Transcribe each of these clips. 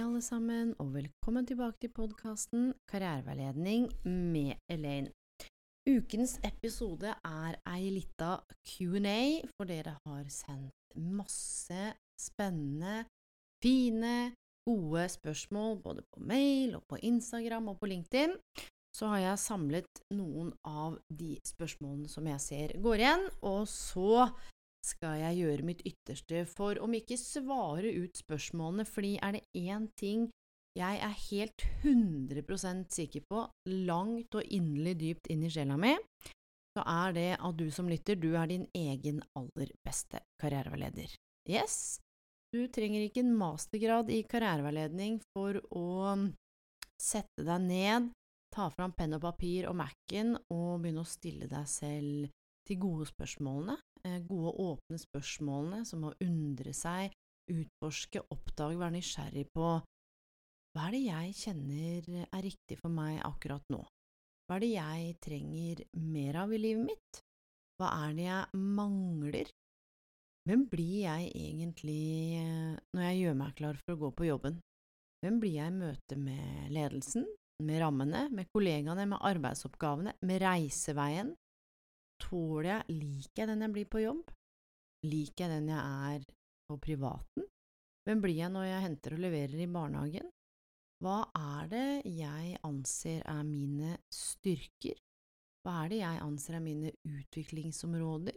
Hei, alle sammen, og velkommen tilbake til podkasten Karriereveiledning med Elaine. Ukens episode er ei lita Q&A, for dere har sendt masse spennende, fine, gode spørsmål både på mail og på Instagram og på LinkedIn. Så har jeg samlet noen av de spørsmålene som jeg ser går igjen, og så skal jeg gjøre mitt ytterste for om ikke svare ut spørsmålene, fordi er det én ting jeg er helt 100% sikker på, langt og inderlig dypt inn i sjela mi, så er det at du som lytter, du er din egen aller beste karriereveileder. Yes, du trenger ikke en mastergrad i karriereveiledning for å sette deg ned, ta fram penn og papir og Mac-en og begynne å stille deg selv de gode spørsmålene, gode åpne spørsmålene som å undre seg, utforske, oppdage, være nysgjerrig på hva er det jeg kjenner er riktig for meg akkurat nå? Hva er det jeg trenger mer av i livet mitt? Hva er det jeg mangler? Hvem blir jeg egentlig eh, når jeg gjør meg klar for å gå på jobben? Hvem blir jeg i møte med ledelsen, med rammene, med kollegaene, med arbeidsoppgavene, med reiseveien? Tåler jeg, liker jeg den jeg blir på jobb? Liker jeg den jeg er på privaten? Hvem blir jeg når jeg henter og leverer i barnehagen? Hva er det jeg anser er mine styrker? Hva er det jeg anser er mine utviklingsområder?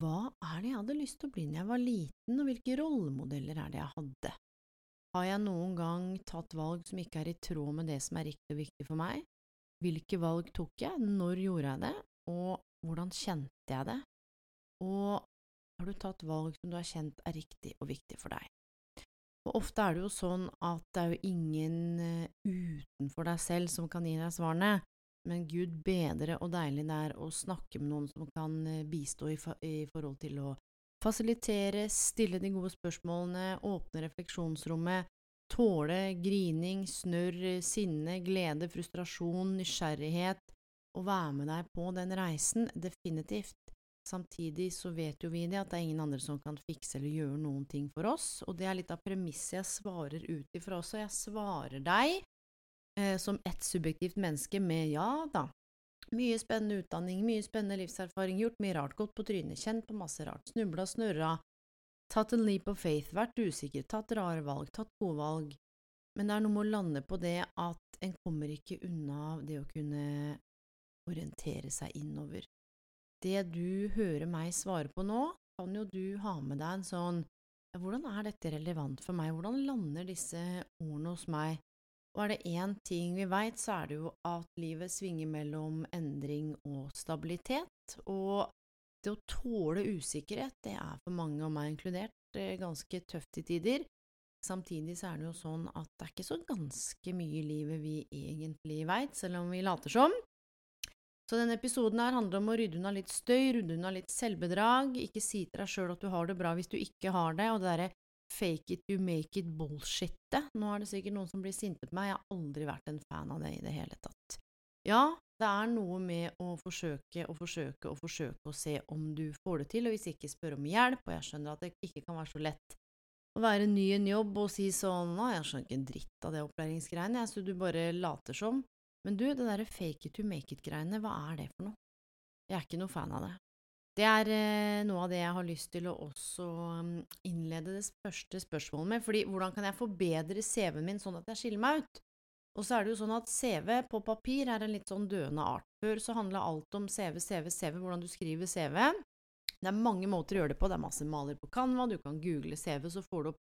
Hva er det jeg hadde lyst til å bli når jeg var liten, og hvilke rollemodeller er det jeg hadde? Har jeg noen gang tatt valg som ikke er i tråd med det som er riktig og viktig for meg? Hvilke valg tok jeg, når gjorde jeg det, og hvordan kjente jeg det? Og har du tatt valg som du har kjent er riktig og viktig for deg? Og ofte er det jo sånn at det er jo ingen eh, utenfor deg selv som kan gi deg svarene, men Gud bedre og deilig det er å snakke med noen som kan eh, bistå i, forhold til å fasilitere, stille de gode spørsmålene, åpne refleksjonsrommet, tåle grining, snørr, sinne, glede, frustrasjon, nysgjerrighet, og være med deg på den reisen, definitivt. Samtidig så vet jo vi det at det er ingen andre som kan fikse eller gjøre noen ting for oss, og det er litt av premisset jeg svarer ut ifra også. Jeg svarer deg eh, som ett subjektivt menneske med ja da, mye spennende utdanning, mye spennende livserfaring, gjort mye rart, gått på trynet, kjent på masse rart, snubla, snørra, tatt en leap of faith, vært usikker, tatt rare valg, tatt gode valg, men det er noe med å lande på det at en kommer ikke unna det å kunne orientere seg innover. Det du hører meg svare på nå, kan jo du ha med deg en sånn hvordan er dette relevant for meg, hvordan lander disse ordene hos meg? Og er det én ting vi veit, så er det jo at livet svinger mellom endring og stabilitet, og det å tåle usikkerhet, det er for mange, av meg inkludert, ganske tøft i tider. Samtidig så er det jo sånn at det er ikke så ganske mye i livet vi egentlig veit, selv om vi later som. Så denne episoden her handler om å rydde unna litt støy, rydde unna litt selvbedrag, ikke si til deg sjøl at du har det bra hvis du ikke har det, og det derre fake it you make it bullshittet. Nå er det sikkert noen som blir sinte på meg, jeg har aldri vært en fan av det i det hele tatt. Ja, det er noe med å forsøke og forsøke og forsøke å se om du får det til, og hvis ikke spørre om hjelp, og jeg skjønner at det ikke kan være så lett å være ny i en jobb og si sånn Å, jeg skjønner ikke en dritt av det opplæringsgreiene, jeg, så du bare later som. Men du, det derre fake it to make it-greiene, hva er det for noe? Jeg er ikke noe fan av det. Det er eh, noe av det jeg har lyst til å også um, innlede det første spørsmålet med, fordi hvordan kan jeg forbedre CV-en min sånn at jeg skiller meg ut? Og så er det jo sånn at CV på papir er en litt sånn døende art. Før så handla alt om CV, CV, CV, hvordan du skriver CV. Det er mange måter å gjøre det på, det er masse maler på Canva, du kan google CV, så får du opp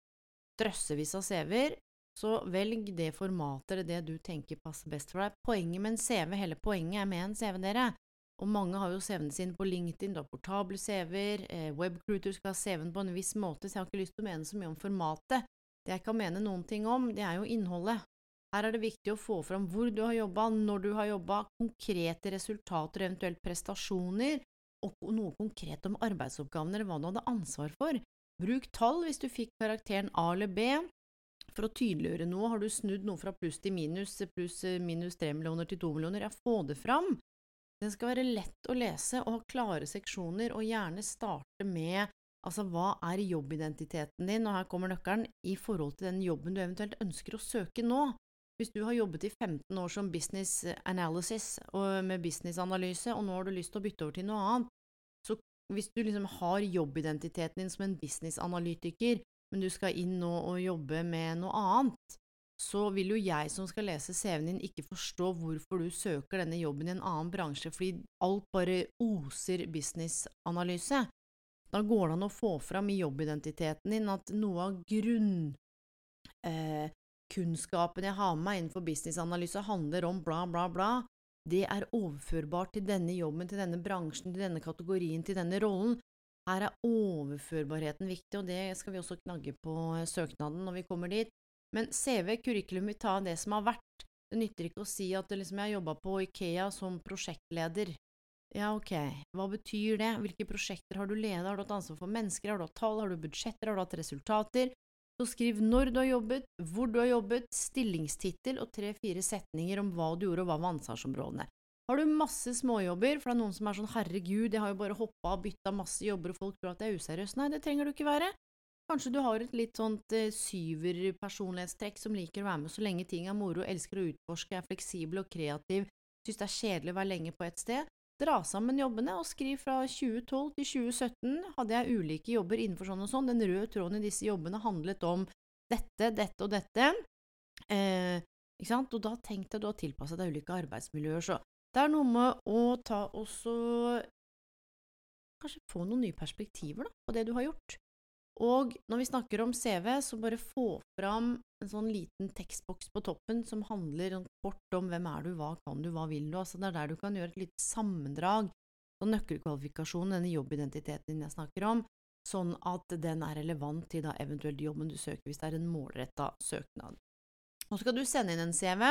drøssevis av CV-er. Så velg det formatet eller det du tenker passer best for deg. Poenget med en CV, hele poenget er med en CV, dere. Og mange har jo CV-en sin på LinkedIn, du har portable CV-er, eh, Webcruiter skal ha CV-en på en viss måte, så jeg har ikke lyst til å mene så mye om formatet. Det jeg kan mene noen ting om, det er jo innholdet. Her er det viktig å få fram hvor du har jobba, når du har jobba, konkrete resultater, eventuelt prestasjoner, og noe konkret om arbeidsoppgavene eller hva du hadde ansvar for. Bruk tall hvis du fikk karakteren A eller B. For å tydeliggjøre noe, har du snudd noe fra pluss til minus, pluss eh, minus tre millioner til to millioner, ja, få det fram. Den skal være lett å lese og ha klare seksjoner, og gjerne starte med altså hva er jobbidentiteten din, og her kommer nøkkelen, i forhold til den jobben du eventuelt ønsker å søke nå. Hvis du har jobbet i 15 år som business analysis og med businessanalyse, og nå har du lyst til å bytte over til noe annet, så hvis du liksom har jobbidentiteten din som en businessanalytiker, men du skal inn nå og jobbe med noe annet, så vil jo jeg som skal lese CV-en din, ikke forstå hvorfor du søker denne jobben i en annen bransje, fordi alt bare oser businessanalyse. Da går det an å få fram i jobbidentiteten din at noe av grunnkunnskapen eh, jeg har med meg innenfor businessanalyse, handler om bla, bla, bla, det er overførbart til denne jobben, til denne bransjen, til denne kategorien, til denne rollen. Her er overførbarheten viktig, og det skal vi også knagge på eh, søknaden når vi kommer dit. Men CV, kurrikulum, vi tar det som har vært. Det nytter ikke å si at liksom, jeg har jobba på Ikea som prosjektleder. Ja, ok, hva betyr det? Hvilke prosjekter har du ledet? Har du hatt ansvar for mennesker? Har du hatt tall? Har du budsjetter? Har du hatt resultater? Så skriv når du har jobbet, hvor du har jobbet, stillingstittel og tre–fire setninger om hva du gjorde og hva var ansvarsområdene. Har du masse småjobber, for det er noen som er sånn herregud, jeg har jo bare hoppa og bytta masse jobber og folk tror at jeg er useriøs. Nei, det trenger du ikke være. Kanskje du har et litt sånt eh, syver-personlighetstrekk som liker å være med så lenge ting er moro, elsker å utforske, er fleksibel og kreativ, synes det er kjedelig å være lenge på et sted. Dra sammen jobbene og skriv fra 2012 til 2017 hadde jeg ulike jobber innenfor sånn og sånn. Den røde tråden i disse jobbene handlet om dette, dette og dette. Eh, ikke sant? Og da tenkte jeg du har tilpasset deg ulike arbeidsmiljøer, så det er noe med å ta også Kanskje få noen nye perspektiver da, på det du har gjort. Og når vi snakker om CV, så bare få fram en sånn liten tekstboks på toppen som handler kort om hvem er du, hva kan du, hva vil du, altså det er der du kan gjøre et lite sammendrag av nøkkelkvalifikasjonen, denne jobbidentiteten din jeg snakker om, sånn at den er relevant til da eventuelt jobben du søker hvis det er en målretta søknad. Nå skal du sende inn en CV,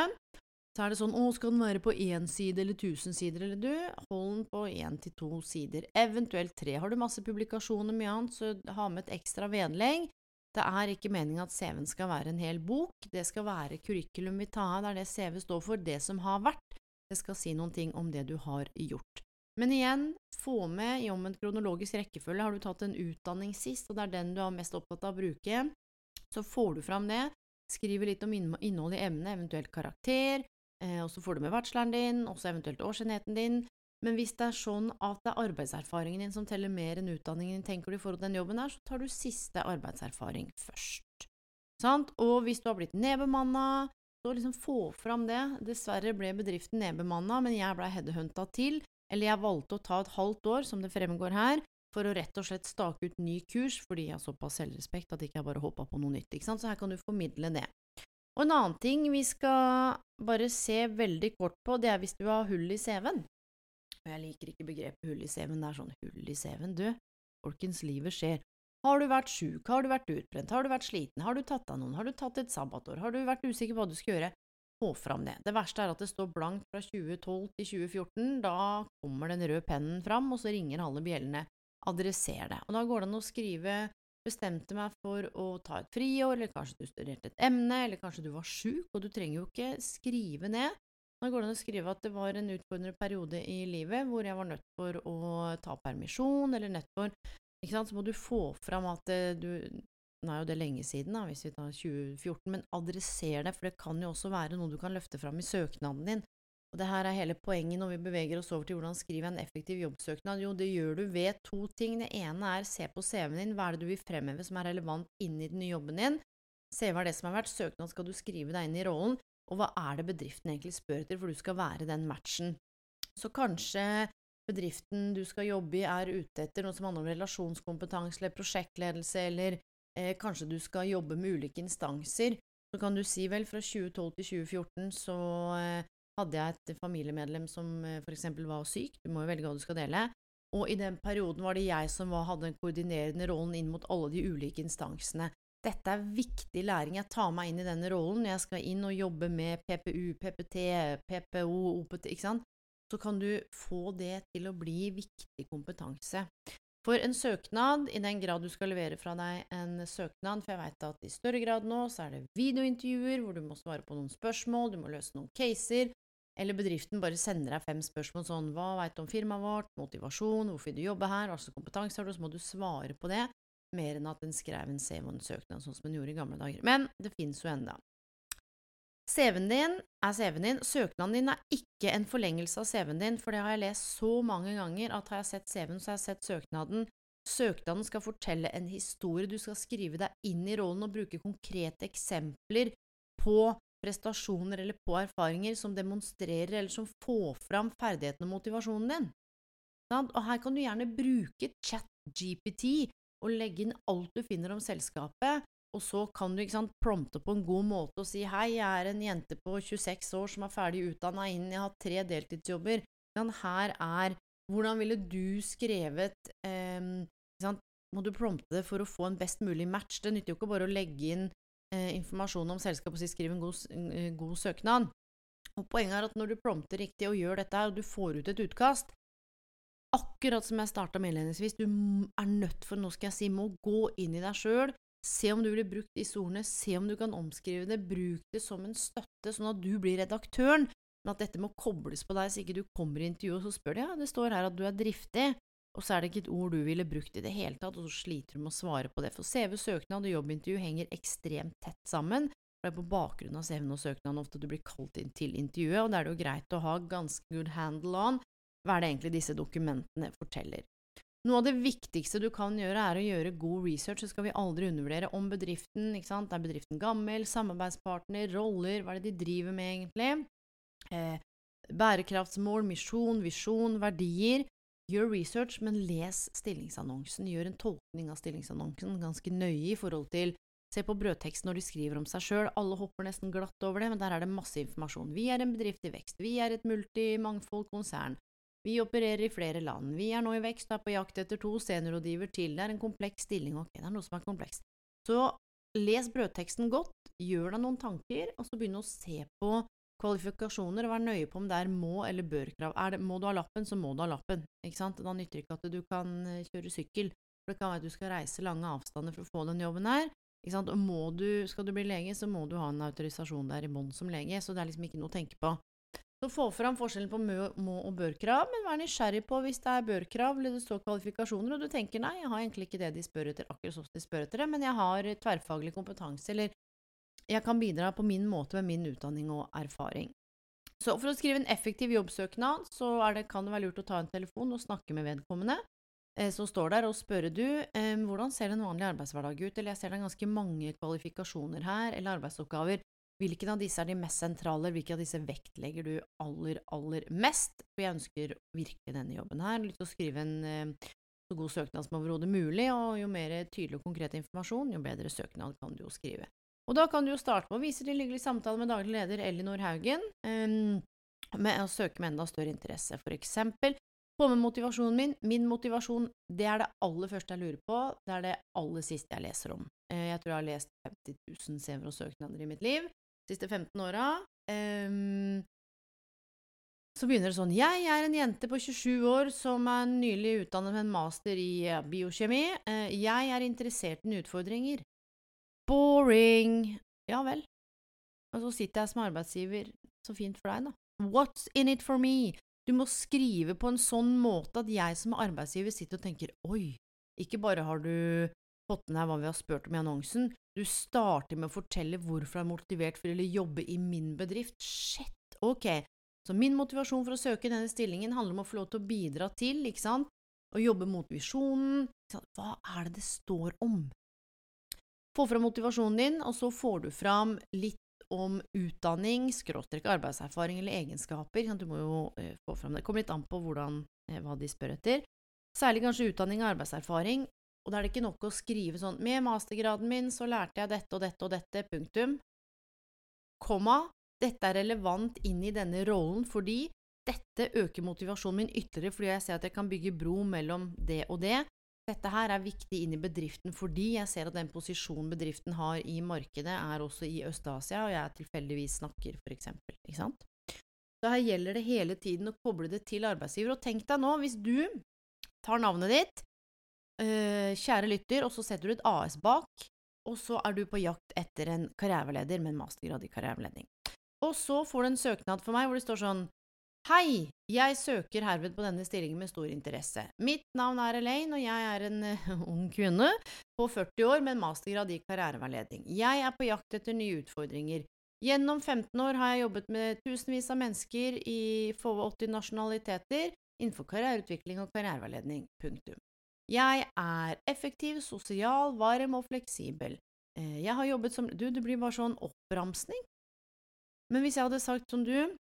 så er det sånn å, skal den være på én side eller tusen sider, eller du, hold den på én til to sider, eventuelt tre. Har du masse publikasjoner, mye annet, så ha med et ekstra vedlegg. Det er ikke meningen at CV-en skal være en hel bok, det skal være curriculum vitae, det er det CV står for, det som har vært, det skal si noen ting om det du har gjort. Men igjen, få med i om en kronologisk rekkefølge, har du tatt en utdanning sist, og det er den du er mest opptatt av å bruke, så får du fram det, skriver litt om innhold i emnet, eventuelt karakter, og så får du med bacheloren din, også eventuelt årsenheten din, men hvis det er sånn at det er arbeidserfaringen din som teller mer enn utdanningen din, tenker du i forhold til den jobben her, så tar du siste arbeidserfaring først. Sant? Og hvis du har blitt nedbemanna, så liksom få fram det. Dessverre ble bedriften nedbemanna, men jeg blei headhunta til, eller jeg valgte å ta et halvt år, som det fremgår her, for å rett og slett stake ut ny kurs, fordi jeg har såpass selvrespekt at jeg ikke bare hoppa på noe nytt, ikke sant, så her kan du formidle det. Og en annen ting vi skal bare se veldig kort på, det er hvis du har hull i CV-en. Og jeg liker ikke begrepet hull i CV-en, det er sånn hull i CV-en, du. Folkens, livet skjer. Har du vært sjuk, har du vært utbrent, har du vært sliten, har du tatt av noen, har du tatt et sabbatår, har du vært usikker på hva du skal gjøre? Få fram det. Det verste er at det står blankt fra 2012 til 2014, da kommer den røde pennen fram, og så ringer alle bjellene. Adresser det. Og da går det an å skrive bestemte meg for å ta et friår, eller kanskje du studerte et emne, eller kanskje du var sjuk, og du trenger jo ikke skrive ned Nå går det an å skrive at det var en utfordrende periode i livet hvor jeg var nødt for å ta permisjon, eller nødt for ikke sant, Så må du få fram at eh, du Nå er jo det lenge siden, da, hvis vi tar 2014, men adresser det, for det kan jo også være noe du kan løfte fram i søknaden din. Og det her er hele poenget når vi beveger oss over til hvordan skrive en effektiv jobbsøknad. Jo, det gjør du ved to ting. Det ene er se på CV-en din, hva er det du vil fremheve som er relevant inni den nye jobben din? Se hva er det som har vært, Søknad skal du skrive deg inn i rollen og hva er det bedriften egentlig spør etter, for du skal være den matchen. Så kanskje bedriften du skal jobbe i er ute etter noe som handler om relasjonskompetanse eller prosjektledelse, eller eh, kanskje du skal jobbe med ulike instanser. så kan du si vel fra 2012 til 2014 så eh, hadde jeg et familiemedlem som eh, f.eks. var syk, du må jo velge hva du skal dele, og i den perioden var det jeg som var, hadde den koordinerende rollen inn mot alle de ulike instansene. Dette er viktig læring. Jeg tar meg inn i denne rollen jeg skal inn og jobbe med PPU, PPT, PPO, OPT, ikke sant. Så kan du få det til å bli viktig kompetanse. For en søknad, i den grad du skal levere fra deg en søknad, for jeg veit at i større grad nå så er det videointervjuer hvor du må svare på noen spørsmål, du må løse noen caser, eller bedriften bare sender deg fem spørsmål sånn hva veit du om firmaet vårt, motivasjon, hvorfor vil du jobbe her, hva slags kompetanse har du, så må du svare på det, mer enn at den skrev en CV og en søknad, sånn som en gjorde i gamle dager. Men det fins jo enda. CV-en din er CV-en din. Søknaden din er ikke en forlengelse av CV-en din, for det har jeg lest så mange ganger at har jeg sett CV-en, så har jeg sett søknaden. Søknaden skal fortelle en historie, du skal skrive deg inn i rollen og bruke konkrete eksempler på prestasjoner eller på erfaringer som demonstrerer eller som får fram ferdighetene og motivasjonen din. Og her kan du gjerne bruke chat-GPT og legge inn alt du finner om selskapet, og så kan du sant, prompte på en god måte og si hei, jeg er en jente på 26 år som er ferdig utdanna innen, jeg har tre deltidsjobber, her er hvordan ville du skrevet eh, Må du prompte det for å få en best mulig match? Det nytter jo ikke bare å legge inn eh, informasjon om selskapet si skriv en god, eh, god, søknad. Og Poenget er at når du prompter riktig og gjør dette, og du får ut et utkast, akkurat som jeg starta med innledningsvis, du er nødt for, nå skal jeg si, må gå inn i deg sjøl, Se om du blir brukt disse ordene, se om du kan omskrive det, bruk det som en støtte, sånn at du blir redaktøren, men at dette må kobles på deg så ikke du kommer i intervjuet og så spør de ja, det står her at du er driftig, og så er det ikke et ord du ville brukt i det hele tatt, og så sliter du med å svare på det, for CV, søknad og jobbintervju henger ekstremt tett sammen, det er på bakgrunn av CV-en og søknaden ofte du blir kalt inn til intervjuet, og da er det jo greit å ha ganske good handle on hva er det egentlig disse dokumentene forteller. Noe av det viktigste du kan gjøre, er å gjøre god research. Så skal vi aldri undervurdere om bedriften. ikke sant? Er bedriften gammel? Samarbeidspartner? Roller? Hva er det de driver med, egentlig? Eh, bærekraftsmål, misjon, visjon, verdier. Gjør research, men les stillingsannonsen. Gjør en tolkning av stillingsannonsen ganske nøye i forhold til Se på brødteksten når de skriver om seg sjøl. Alle hopper nesten glatt over det, men der er det masse informasjon. Vi er en bedrift i vekst. Vi er et multimangfold konsern. Vi opererer i flere land. Vi er nå i vekst og er på jakt etter to seniorrådgiver til. Det er en kompleks stilling. Ok, det er noe som er komplekst. Så les brødteksten godt, gjør deg noen tanker, og så begynn å se på kvalifikasjoner og vær nøye på om det er må- eller bør-krav. Må du ha lappen, så må du ha lappen. Ikke sant? Da nytter det ikke at du kan eh, kjøre sykkel, for det kan være at du skal reise lange avstander for å få den jobben her. Ikke sant? Og du, skal du bli lege, så må du ha en autorisasjon der i bånn som lege, så det er liksom ikke noe å tenke på. Så få fram forskjellen på må- og bør-krav, men vær nysgjerrig på hvis det er bør-krav eller det står kvalifikasjoner, og du tenker nei, jeg har egentlig ikke det de spør etter, akkurat sånn de spør etter det, men jeg har tverrfaglig kompetanse, eller jeg kan bidra på min måte med min utdanning og erfaring. Så for å skrive en effektiv jobbsøknad, så det, kan det være lurt å ta en telefon og snakke med vedkommende eh, som står der, og spørre du eh, hvordan ser en vanlig arbeidshverdag ut, eller jeg ser det er ganske mange kvalifikasjoner her, eller arbeidsoppgaver, Hvilken av disse er de mest sentrale, hvilke av disse vektlegger du aller, aller mest? For jeg ønsker virkelig denne jobben her. Til å skrive en eh, så god søknad som overhodet mulig, og jo mer tydelig og konkret informasjon, jo bedre søknad kan du jo skrive. Og da kan du jo starte med å vise til hyggelig samtale med daglig leder Elinor Haugen, med å søke med enda større interesse. For eksempel, få med motivasjonen min. Min motivasjon, det er det aller første jeg lurer på, det er det aller siste jeg leser om. Eh, jeg tror jeg har lest 50 000 CV-er og søknader i mitt liv de siste 15 åra. Så begynner det sånn Jeg er en jente på 27 år som er nylig utdannet med en master i biokjemi. Uh, jeg er interessert i utfordringer. Boring. Ja vel. Og så sitter jeg som arbeidsgiver. Så fint for deg, da. What's in it for me? Du må skrive på en sånn måte at jeg som arbeidsgiver sitter og tenker oi, ikke bare har du fått deg hva vi har spurt om i annonsen. Du starter med å fortelle hvorfor du er motivert for å jobbe i min bedrift. Shit, ok. Så min motivasjon for å søke denne stillingen handler om å få lov til å bidra til, ikke sant, å jobbe mot visjonen. Hva er det det står om? Få fram motivasjonen din, og så får du fram litt om utdanning, skråstrek arbeidserfaring eller egenskaper. Du må jo eh, få fram det. Kommer litt an på hvordan, eh, hva de spør etter. Særlig kanskje utdanning og arbeidserfaring. Og da er det ikke nok å skrive sånn Med mastergraden min så lærte jeg dette og dette og dette, punktum. komma, dette er relevant inn i denne rollen fordi dette øker motivasjonen min ytterligere fordi jeg ser at jeg kan bygge bro mellom det og det. Dette her er viktig inn i bedriften fordi jeg ser at den posisjonen bedriften har i markedet, er også i Øst-Asia, og jeg tilfeldigvis snakker, for eksempel. Ikke sant? Så her gjelder det hele tiden å koble det til arbeidsgiver. Og tenk deg nå, hvis du tar navnet ditt, øh, kjære lytter, og så setter du et AS bak, og så er du på jakt etter en karriereleder med en mastergrad i karriereveiledning. Og så får du en søknad for meg hvor det står sånn Hei, jeg søker herved på denne stillingen med stor interesse. Mitt navn er Elaine, og jeg er en uh, ung kvinne på 40 år med en mastergrad i karriereveiledning. Jeg er på jakt etter nye utfordringer. Gjennom 15 år har jeg jobbet med tusenvis av mennesker i få 80 nasjonaliteter innenfor karriereutvikling og karriereveiledning. Punktum. Jeg er effektiv, sosial, varm og fleksibel. Eh, jeg har jobbet som Du, det blir bare sånn oppramsning. Men hvis jeg hadde sagt som du,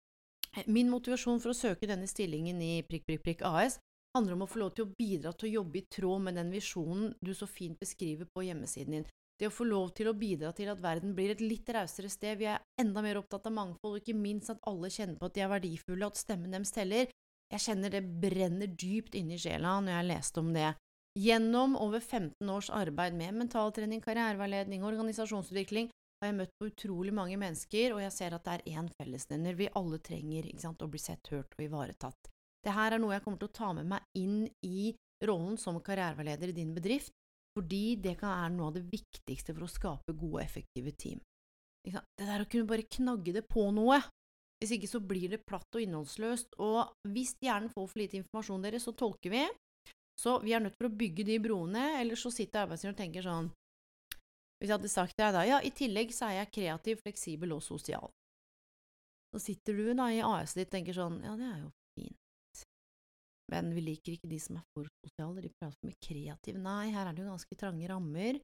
min motivasjon for å søke denne stillingen i prikk, prikk, prikk AS handler om å få lov til å bidra til å jobbe i tråd med den visjonen du så fint beskriver på hjemmesiden din. Det å få lov til å bidra til at verden blir et litt rausere sted, vi er enda mer opptatt av mangfold, og ikke minst at alle kjenner på at de er verdifulle, at stemmen deres teller. Jeg kjenner det brenner dypt inni sjela når jeg leste om det. Gjennom over 15 års arbeid med mentaltrening, karriereveiledning, organisasjonsutvikling har jeg møtt på utrolig mange mennesker, og jeg ser at det er én fellesnevner vi alle trenger sant, å bli sett, hørt og ivaretatt. Dette er noe jeg kommer til å ta med meg inn i rollen som karriereveileder i din bedrift, fordi det kan være noe av det viktigste for å skape gode og effektive team. Det der å kunne bare knagge det på noe, hvis ikke så blir det platt og innholdsløst, og hvis hjernen får for lite informasjon deres, så tolker vi, så vi er nødt til å bygge de broene, eller så sitter arbeidsgiveren og tenker sånn Hvis jeg hadde sagt til deg da, ja, i tillegg så er jeg kreativ, fleksibel og sosial. Så sitter du da i AS-et ditt og tenker sånn Ja, det er jo fint. Men vi liker ikke de som er for sosiale, de prater for mye kreative. Nei, her er det jo ganske trange rammer.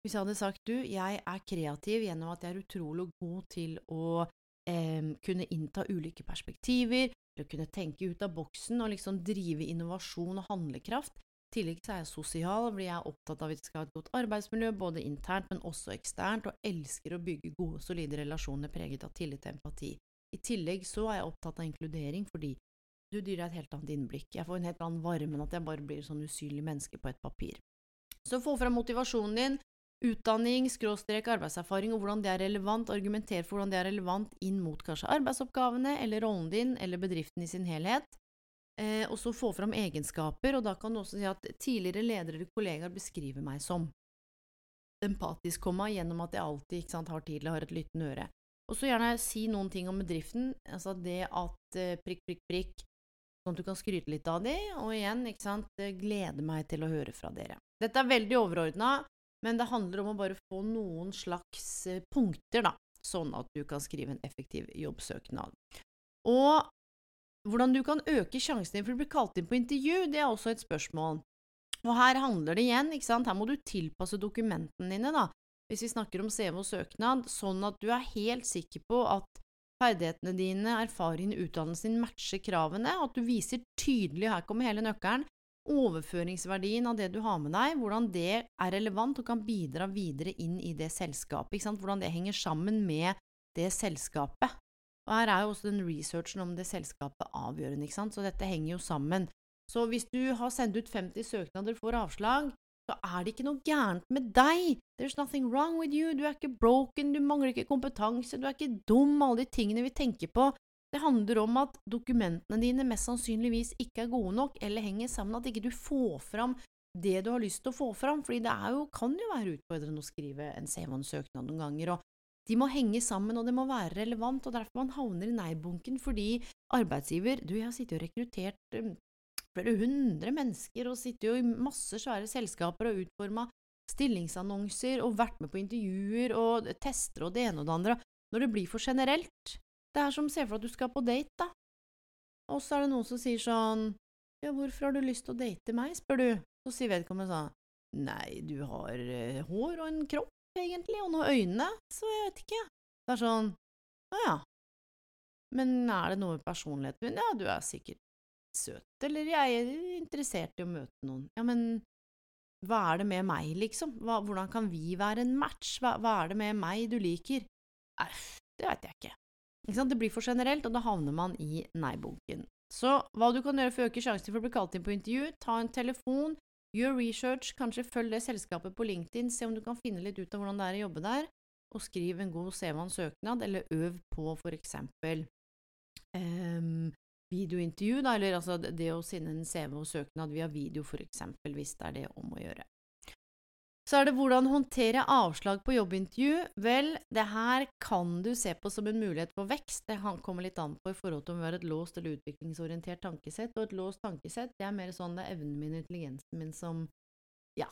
Hvis jeg hadde sagt du, jeg er kreativ gjennom at jeg er utrolig god til å eh, kunne innta ulike perspektiver, til å kunne tenke ut av boksen og liksom drive innovasjon og handlekraft. I tillegg så er jeg sosial, fordi jeg opptatt av at vi skal ha et godt arbeidsmiljø, både internt, men også eksternt, og elsker å bygge gode, solide relasjoner preget av tillit og empati. I tillegg så er jeg opptatt av inkludering, fordi du gir deg et helt annet innblikk. Jeg får en helt annen varme enn at jeg bare blir sånn usynlig menneske på et papir. Så få fram motivasjonen din, utdanning, skråstrek arbeidserfaring og hvordan det er relevant, argumenter for hvordan det er relevant inn mot kanskje arbeidsoppgavene eller rollen din eller bedriften i sin helhet. Eh, og så få fram egenskaper, og da kan du også si at tidligere ledere eller kollegaer beskriver meg som empatisk, komma, gjennom at jeg alltid sant, har tid til å ha et lyttende øre. Og så gjerne si noen ting om bedriften, altså det at eh, prikk, prikk, prikk, sånn at du kan skryte litt av de, og igjen, ikke sant, glede meg til å høre fra dere. Dette er veldig overordna, men det handler om å bare få noen slags eh, punkter, da, sånn at du kan skrive en effektiv jobbsøknad. Og hvordan du kan øke sjansen din for å bli kalt inn på intervju, det er også et spørsmål. Og her handler det igjen, ikke sant, her må du tilpasse dokumentene dine, da, hvis vi snakker om CV og søknad, sånn at du er helt sikker på at ferdighetene dine, erfaringene, utdannelsen din matcher kravene, at du viser tydelig, her kommer hele nøkkelen, overføringsverdien av det du har med deg, hvordan det er relevant og kan bidra videre inn i det selskapet, ikke sant, hvordan det henger sammen med det selskapet. Og her er jo også den researchen om det selskapet avgjørende, ikke sant, så dette henger jo sammen. Så hvis du har sendt ut 50 søknader for avslag, så er det ikke noe gærent med deg. There's nothing wrong with you. Du er ikke broken, du mangler ikke kompetanse, du er ikke dum, alle de tingene vi tenker på det handler om at dokumentene dine mest sannsynligvis ikke er gode nok, eller henger sammen, at ikke du får fram det du har lyst til å få fram, fordi det jo, kan jo være utfordrende å skrive en CV-søknad noen ganger, og de må henge sammen, og det må være relevant, og derfor man havner i nei-bunken, fordi arbeidsgiver Du, jeg har sittet og rekruttert um, flere hundre mennesker, og sitter jo i masse svære selskaper og utforma stillingsannonser og vært med på intervjuer og tester og det ene og det andre. Når det blir for generelt, det er som se for deg at du skal på date, da. Og så er det noen som sier sånn Ja, hvorfor har du lyst til å date meg, spør du. Så sier vedkommende sånn Nei, du har uh, hår og en kropp, egentlig, og noen øyne, så jeg vet ikke. Det er sånn Å ja. Men er det noe med personligheten min? Ja, du er sikkert søt, eller jeg er interessert i å møte noen. Ja, men hva er det med meg, liksom? Hva, hvordan kan vi være en match? Hva, hva, er det med meg du liker? Nei, Det vet jeg ikke. ikke? Det blir for generelt, og da havner man i nei-bunken. Så hva du kan gjøre for å øke sjansen for å bli kalt inn på intervju, ta en telefon, gjør research, kanskje følg det selskapet på LinkedIn, se om du kan finne litt ut av hvordan det er å jobbe der, og skriv en god CV- og søknad, eller øv på for eksempel um, videointervju, da, eller altså det å sende en CV og søknad via video, for eksempel, hvis det er det om å gjøre. Så er det hvordan håndtere avslag på jobbintervju. Vel, det her kan du se på som en mulighet for vekst. Det kommer litt an på i forhold til om vi har et låst eller utviklingsorientert tankesett. Og et låst tankesett, det er mer sånn det er evnen min og intelligensen min som Ja,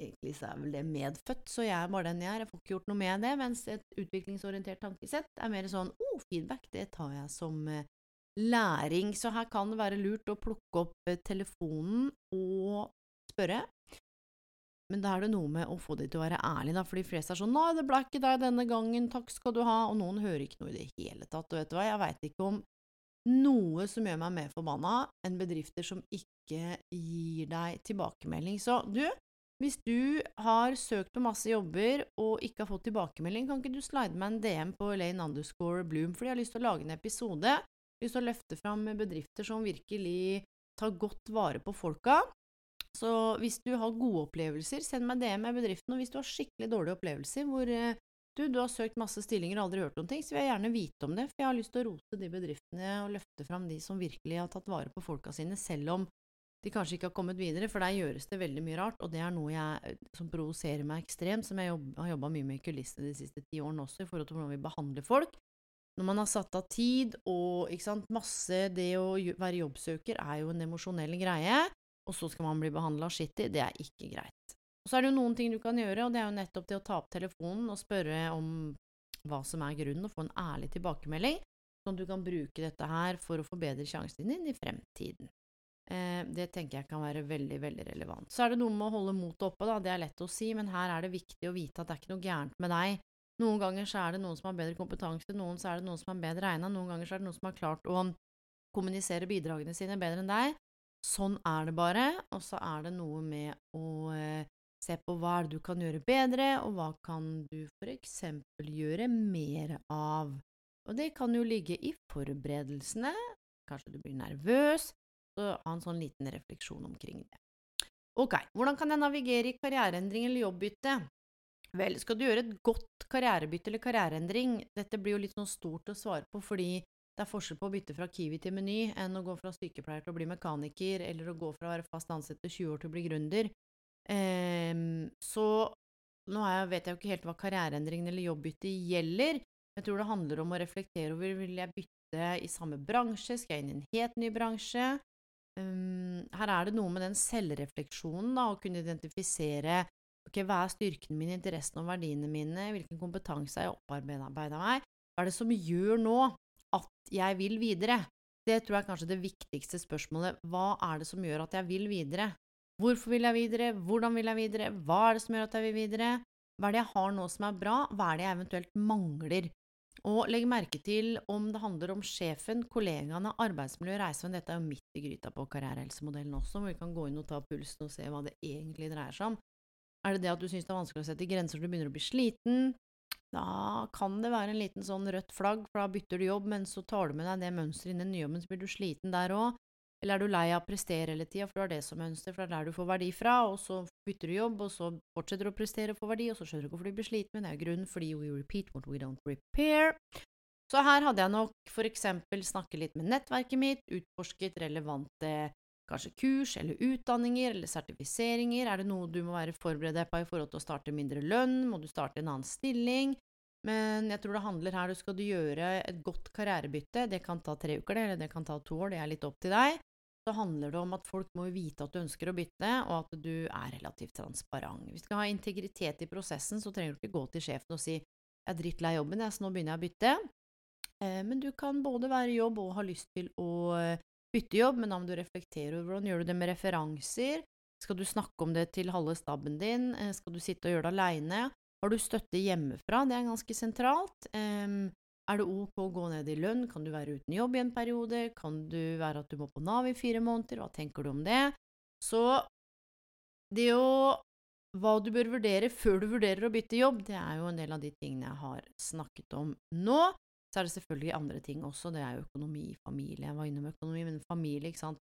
egentlig så er vel det medfødt, så jeg er bare den jeg er. Jeg får ikke gjort noe med det. Mens et utviklingsorientert tankesett er mer sånn oh, feedback, det tar jeg som eh, læring. Så her kan det være lurt å plukke opp eh, telefonen og spørre. Men da er det noe med å få de til å være ærlige, da, for de fleste er sånn 'Nei, det ble ikke deg denne gangen, takk skal du ha', og noen hører ikke noe i det hele tatt. Og vet du hva, jeg veit ikke om noe som gjør meg mer forbanna enn bedrifter som ikke gir deg tilbakemelding. Så du, hvis du har søkt på masse jobber og ikke har fått tilbakemelding, kan ikke du slide meg en DM på Elaine underscore Bloom, fordi jeg har lyst til å lage en episode lyst til å løfte fram bedrifter som virkelig tar godt vare på folka. Så hvis du har gode opplevelser, send meg DM med bedriften. Og hvis du har skikkelig dårlige opplevelser hvor eh, du, du har søkt masse stillinger og aldri hørt noen ting, så vil jeg gjerne vite om det. For jeg har lyst til å rote de bedriftene og løfte fram de som virkelig har tatt vare på folka sine, selv om de kanskje ikke har kommet videre, for der gjøres det veldig mye rart, og det er noe jeg, eh, som provoserer meg ekstremt, som jeg jobb, har jobba mye med i kulissene de siste ti årene også, i forhold til hvordan vi behandler folk. Når man har satt av tid og sant, masse Det å være jobbsøker er jo en emosjonell greie, og så skal man bli behandla skittig. Det er ikke greit. Og så er det jo noen ting du kan gjøre, og det er jo nettopp det å ta opp telefonen og spørre om hva som er grunnen, og få en ærlig tilbakemelding, sånn at du kan bruke dette her for å forbedre sjansen din i fremtiden. Eh, det tenker jeg kan være veldig, veldig relevant. Så er det noe med å holde motet oppe, da. Det er lett å si, men her er det viktig å vite at det er ikke noe gærent med deg noen ganger så er det noen som har bedre kompetanse, noen så er det noen som er bedre egna, noen ganger så er det noen som har klart å kommunisere bidragene sine bedre enn deg. Sånn er det bare, og så er det noe med å eh, se på hva er det du kan gjøre bedre, og hva kan du for eksempel gjøre mer av. Og det kan jo ligge i forberedelsene, kanskje du blir nervøs, så ha en sånn liten refleksjon omkring det. Ok, hvordan kan jeg navigere i karriereendring eller jobbbytte? Vel, skal du gjøre et godt karrierebytte eller karriereendring, dette blir jo litt sånn stort å svare på, fordi det er forskjell på å bytte fra Kiwi til Meny enn å gå fra sykepleier til å bli mekaniker, eller å gå fra å være fast ansatt til 20 år til å bli gründer. Um, så nå jeg, vet jeg jo ikke helt hva karriereendringen eller jobbbytte gjelder. Jeg tror det handler om å reflektere over vil jeg bytte i samme bransje, skal jeg inn i en helt ny bransje? Um, her er det noe med den selvrefleksjonen, da, å kunne identifisere Ok, hva er styrkene mine, interessene og verdiene mine, hvilken kompetanse har jeg opparbeida meg, hva er det som gjør nå at jeg vil videre? Det tror jeg er kanskje det viktigste spørsmålet. Hva er det som gjør at jeg vil videre? Hvorfor vil jeg videre? Hvordan vil jeg videre? Hva er det som gjør at jeg vil videre? Hva er det jeg har nå som er bra? Hva er det jeg eventuelt mangler? Og legg merke til om det handler om sjefen, kollegaene, arbeidsmiljø, reisevenn. Dette er jo midt i gryta på karrierehelsemodellen også, hvor vi kan gå inn og ta pulsen og se hva det egentlig dreier seg om. Er det det at du syns det er vanskelig å sette grenser, du begynner å bli sliten? Da kan det være en liten sånn rødt flagg, for da bytter du jobb, men så tar du med deg det mønsteret inn i den nye jobben, så blir du sliten der òg. Eller er du lei av å prestere hele tida, for du har det som mønster, for det er der du får verdi fra, og så bytter du jobb, og så fortsetter du å prestere og få verdi, og så skjønner du ikke hvorfor du blir sliten, men det er jo grunnen fordi we repeat what we don't repair. Så her hadde jeg nok for eksempel snakket litt med nettverket mitt, utforsket relevante Kanskje kurs eller utdanninger eller sertifiseringer? Er det noe du må være forberedt på i forhold til å starte mindre lønn? Må du starte en annen stilling? Men jeg tror det handler her du skal gjøre et godt karrierebytte. Det kan ta tre uker, eller det kan ta to år, det er litt opp til deg. Så handler det om at folk må vite at du ønsker å bytte, og at du er relativt transparent. Hvis du skal ha integritet i prosessen, så trenger du ikke gå til sjefen og si jeg er drittlei jobben, jeg, så nå begynner jeg å bytte. Eh, men du kan både være i jobb og ha lyst til å bytte jobb, men da må du reflektere over hvordan gjør du det med referanser. Skal du snakke om det til halve staben din? Eh, skal du sitte og gjøre det aleine? Har du støtte hjemmefra? Det er ganske sentralt. Um, er det ok å gå ned i lønn? Kan du være uten jobb i en periode? Kan du være at du må på Nav i fire måneder? Hva tenker du om det? Så det å Hva du bør vurdere før du vurderer å bytte jobb, det er jo en del av de tingene jeg har snakket om nå. Så er det selvfølgelig andre ting også, det er jo økonomi, familie, jeg var innom økonomi, men familie, ikke sant.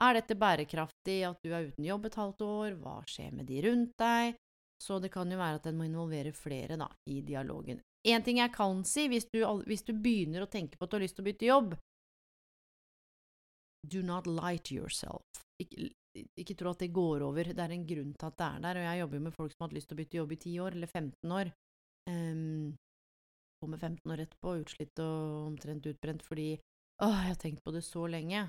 Er dette bærekraftig at du er uten jobb et halvt år, hva skjer med de rundt deg? Så det kan jo være at en må involvere flere, da, i dialogen. En ting jeg kan si, hvis du, hvis du begynner å tenke på at du har lyst til å bytte jobb, do not lie to yourself. Ikke, ikke tro at det går over, det er en grunn til at det er der, og jeg jobber jo med folk som har hatt lyst til å bytte jobb i 10 år, eller 15 år. Um, kommer 15 år etterpå, utslitt og omtrent utbrent fordi åh, jeg har tenkt på det så lenge.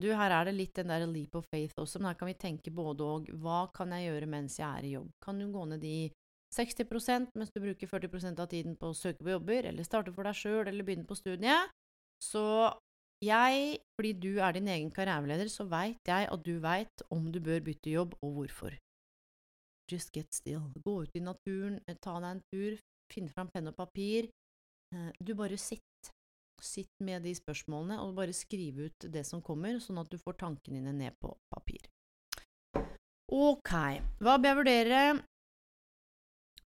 Du, her er det litt den der leap of faith også, men her kan vi tenke både og. Hva kan jeg gjøre mens jeg er i jobb? Kan du gå ned i 60% mens du bruker 40% av tiden på å søke på jobber, eller starte for deg sjøl, eller begynne på studiet? Så jeg, fordi du er din egen karriereleder, så veit jeg at du veit om du bør bytte jobb, og hvorfor. Just get still. Gå ut i naturen, ta deg en tur, finne fram penn og papir. Eh, du bare sitt. Sitt med de spørsmålene, og bare skriv ut det som kommer, sånn at du får tankene dine ned på papir. Ok, hva bør jeg vurdere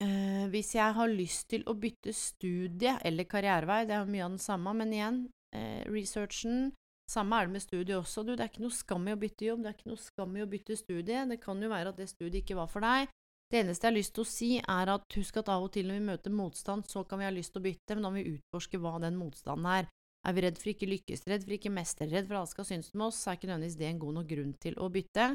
eh, hvis jeg har lyst til å bytte studie eller karrierevei? Det er mye av den samme, men igjen, eh, researchen. Samme er det med studiet også, du. Det er ikke noe skam i å bytte jobb, det er ikke noe skam i å bytte studie. Det kan jo være at det studiet ikke var for deg. Det eneste jeg har lyst til å si, er at husk at av og til når vi møter motstand, så kan vi ha lyst til å bytte, men da må vi utforske hva den motstanden er. Er vi redd for ikke lykkes, redd for ikke mestre, redd for alle skal synes med oss, så er ikke nødvendigvis det en god nok grunn til å bytte.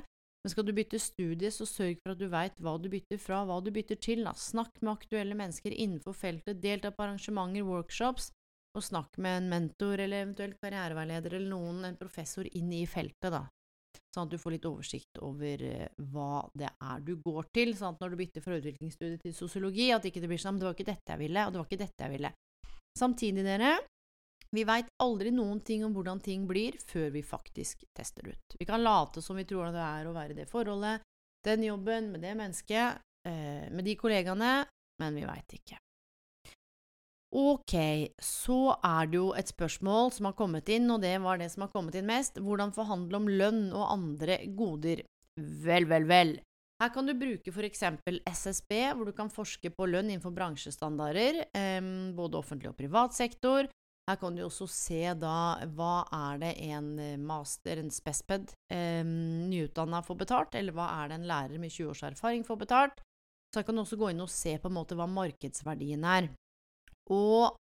Men skal du bytte studie, så sørg for at du veit hva du bytter fra, hva du bytter til. Da. Snakk med aktuelle mennesker innenfor feltet, delta på arrangementer, workshops, og snakk med en mentor eller eventuelt karriereveileder eller noen, en professor, inn i feltet, da. Sånn at du får litt oversikt over uh, hva det er du går til, sånn at når du bytter fra utviklingsstudie til sosiologi, at ikke det blir sånn det var ikke dette jeg ville, og det var ikke dette jeg ville. Samtidig, dere, vi veit aldri noen ting om hvordan ting blir før vi faktisk tester ut. Vi kan late som vi tror det er å være i det forholdet, den jobben, med det mennesket, uh, med de kollegaene, men vi veit ikke. Ok, så er det jo et spørsmål som har kommet inn, og det var det som har kommet inn mest. Hvordan forhandle om lønn og andre goder? Vel, vel, vel. Her kan du bruke eksempel SSB, hvor du kan forske på lønn innenfor bransjestandarder, eh, både offentlig og privat sektor. Her kan du også se da hva er det en master, en spesped, eh, nyutdanna får betalt, eller hva er det en lærer med 20 års erfaring får betalt. Så her kan du også gå inn og se på en måte hva markedsverdien er. Og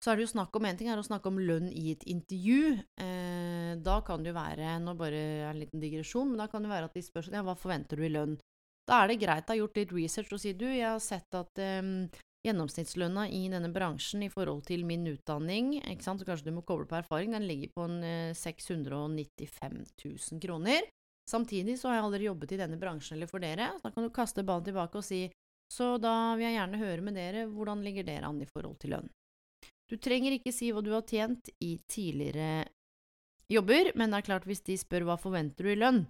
så er det jo snakk om En ting er å snakke om lønn i et intervju. Eh, da kan det jo være Nå bare en liten digresjon, men da kan det være at de spør ja, hva forventer du i lønn. Da er det greit å ha gjort litt research og si du, jeg har sett at eh, gjennomsnittslønna i denne bransjen i forhold til min utdanning, ikke sant, så kanskje du må koble på erfaring, den ligger på en eh, 695 000 kroner. Samtidig så har jeg aldri jobbet i denne bransjen eller for dere, så da kan du kaste ballen tilbake og si så da vil jeg gjerne høre med dere hvordan ligger dere an i forhold til lønn. Du trenger ikke si hva du har tjent i tidligere jobber, men det er klart hvis de spør hva forventer du i lønn,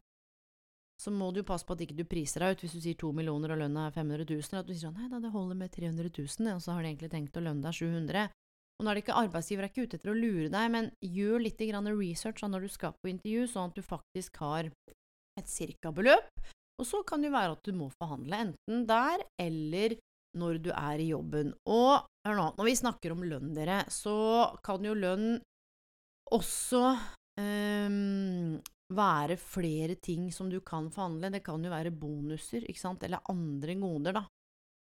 så må du jo passe på at ikke du priser deg ut. Hvis du sier to millioner og lønna er 500 000, at du sier sånn nei da, det holder med 300 000, og så har de egentlig tenkt å lønne deg 700 Og nå er det ikke arbeidsgiver er ikke ute etter å lure deg, men gjør litt research når du skal på intervju, sånn at du faktisk har et cirka-beløp, og så kan det jo være at du må forhandle, enten der eller når du er i jobben. Og hør nå, når vi snakker om lønn, dere, så kan jo lønn også um, være flere ting som du kan forhandle. Det kan jo være bonuser, ikke sant, eller andre goder, da.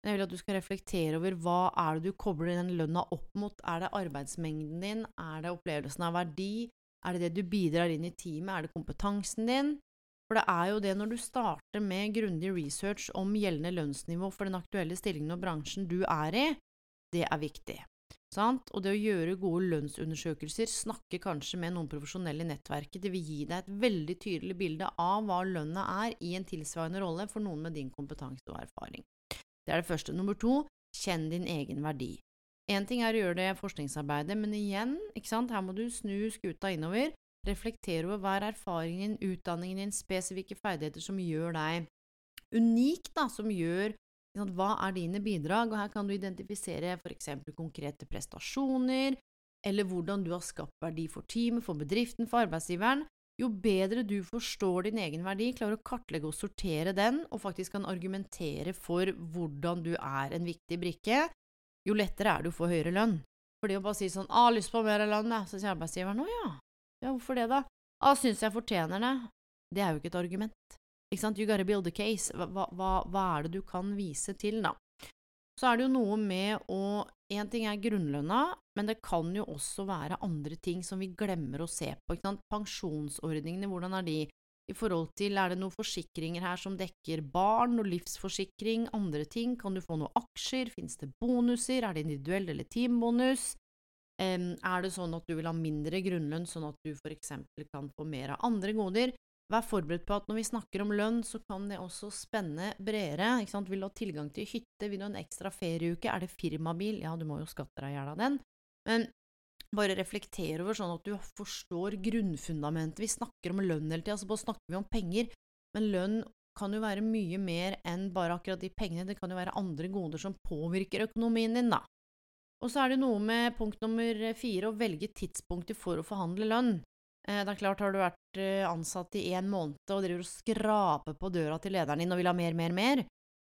Jeg vil at du skal reflektere over hva er det du kobler den lønna opp mot. Er det arbeidsmengden din? Er det opplevelsen av verdi? Er det det du bidrar inn i teamet? Er det kompetansen din? For det er jo det når du starter med grundig research om gjeldende lønnsnivå for den aktuelle stillingen og bransjen du er i, det er viktig. Sant? Og det å gjøre gode lønnsundersøkelser, snakke kanskje med noen profesjonelle i nettverket, det vil gi deg et veldig tydelig bilde av hva lønna er i en tilsvarende rolle for noen med din kompetanse og erfaring. Det er det første. Nummer to, kjenn din egen verdi. Én ting er å gjøre det forskningsarbeidet, men igjen, her må du snu skuta innover Reflektere over hva er erfaringen din, utdanningen din, spesifikke ferdigheter som gjør deg unik, da, som gjør hva er dine bidrag? Og her kan du identifisere eksempel konkrete prestasjoner, eller hvordan du har skapt verdi for teamet, for bedriften, for arbeidsgiveren. Jo bedre du forstår din egen verdi, klarer å kartlegge og sortere den, og faktisk kan argumentere for hvordan du er en viktig brikke, jo lettere er det å få høyere lønn. Fordi å bare si sånn 'Å, lyst på mer lønn', jeg. Så sier arbeidsgiveren 'Å ja'. Ja, hvorfor det, da? 'Å, syns jeg fortjener det'. Det er jo ikke et argument. Ikke sant? You gotta build a case. Hva, hva, hva er det du kan vise til, da? Så er det jo noe med å Én ting er grunnlønna, men det kan jo også være andre ting som vi glemmer å se på. Ikke sant? Pensjonsordningene, hvordan er de? I forhold til er det noen forsikringer her som dekker barn, og livsforsikring, andre ting? Kan du få noen aksjer? Fins det bonuser? Er det individuell eller teambonus? Er det sånn at du vil ha mindre grunnlønn, sånn at du eksempel kan få mer av andre goder? Vær forberedt på at når vi snakker om lønn, så kan det også spenne bredere. Vil du ha tilgang til hytte, vil du ha en ekstra ferieuke, er det firmabil? Ja, du må jo skatte deg i hjel av den. Men bare reflektere over sånn at du forstår grunnfundamentet. Vi snakker om lønn hele tida, så bare snakker vi om penger. Men lønn kan jo være mye mer enn bare akkurat de pengene. Det kan jo være andre goder som påvirker økonomien din, da. Og så er det noe med punkt nummer fire, å velge tidspunkter for å forhandle lønn. Eh, det er klart, har du vært eh, ansatt i én måned og driver og skraper på døra til lederen din og vil ha mer, mer, mer,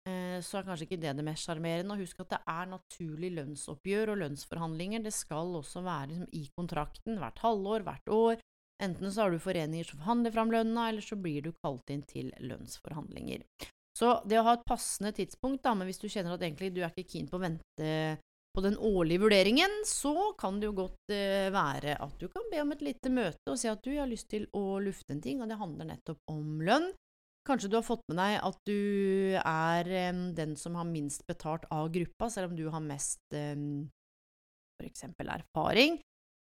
eh, så er kanskje ikke det det mest sjarmerende. Og husk at det er naturlig lønnsoppgjør og lønnsforhandlinger. Det skal også være liksom, i kontrakten hvert halvår, hvert år. Enten så har du foreninger som forhandler fram lønna, eller så blir du kalt inn til lønnsforhandlinger. Så det å ha et passende tidspunkt, da, men hvis du kjenner at egentlig du er ikke keen på å vente på den årlige vurderingen, så kan det jo godt uh, være at du kan be om et lite møte og si at du har lyst til å lufte en ting, og det handler nettopp om lønn. Kanskje du har fått med deg at du er den som har minst betalt av gruppa, selv om du har mest eksempel erfaring.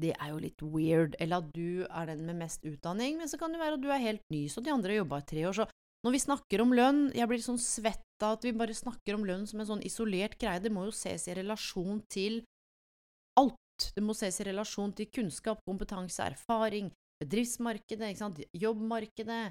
Det er jo litt weird. Eller at du er den med mest utdanning, men så kan det være at du er helt ny, så de andre har jobba i tre år. Så når vi snakker om lønn, jeg blir sånn svett av at vi bare snakker om lønn som en sånn isolert greie. Det må jo ses i relasjon til alt. Det må ses i relasjon til kunnskap, kompetanse, erfaring, bedriftsmarkedet, jobbmarkedet,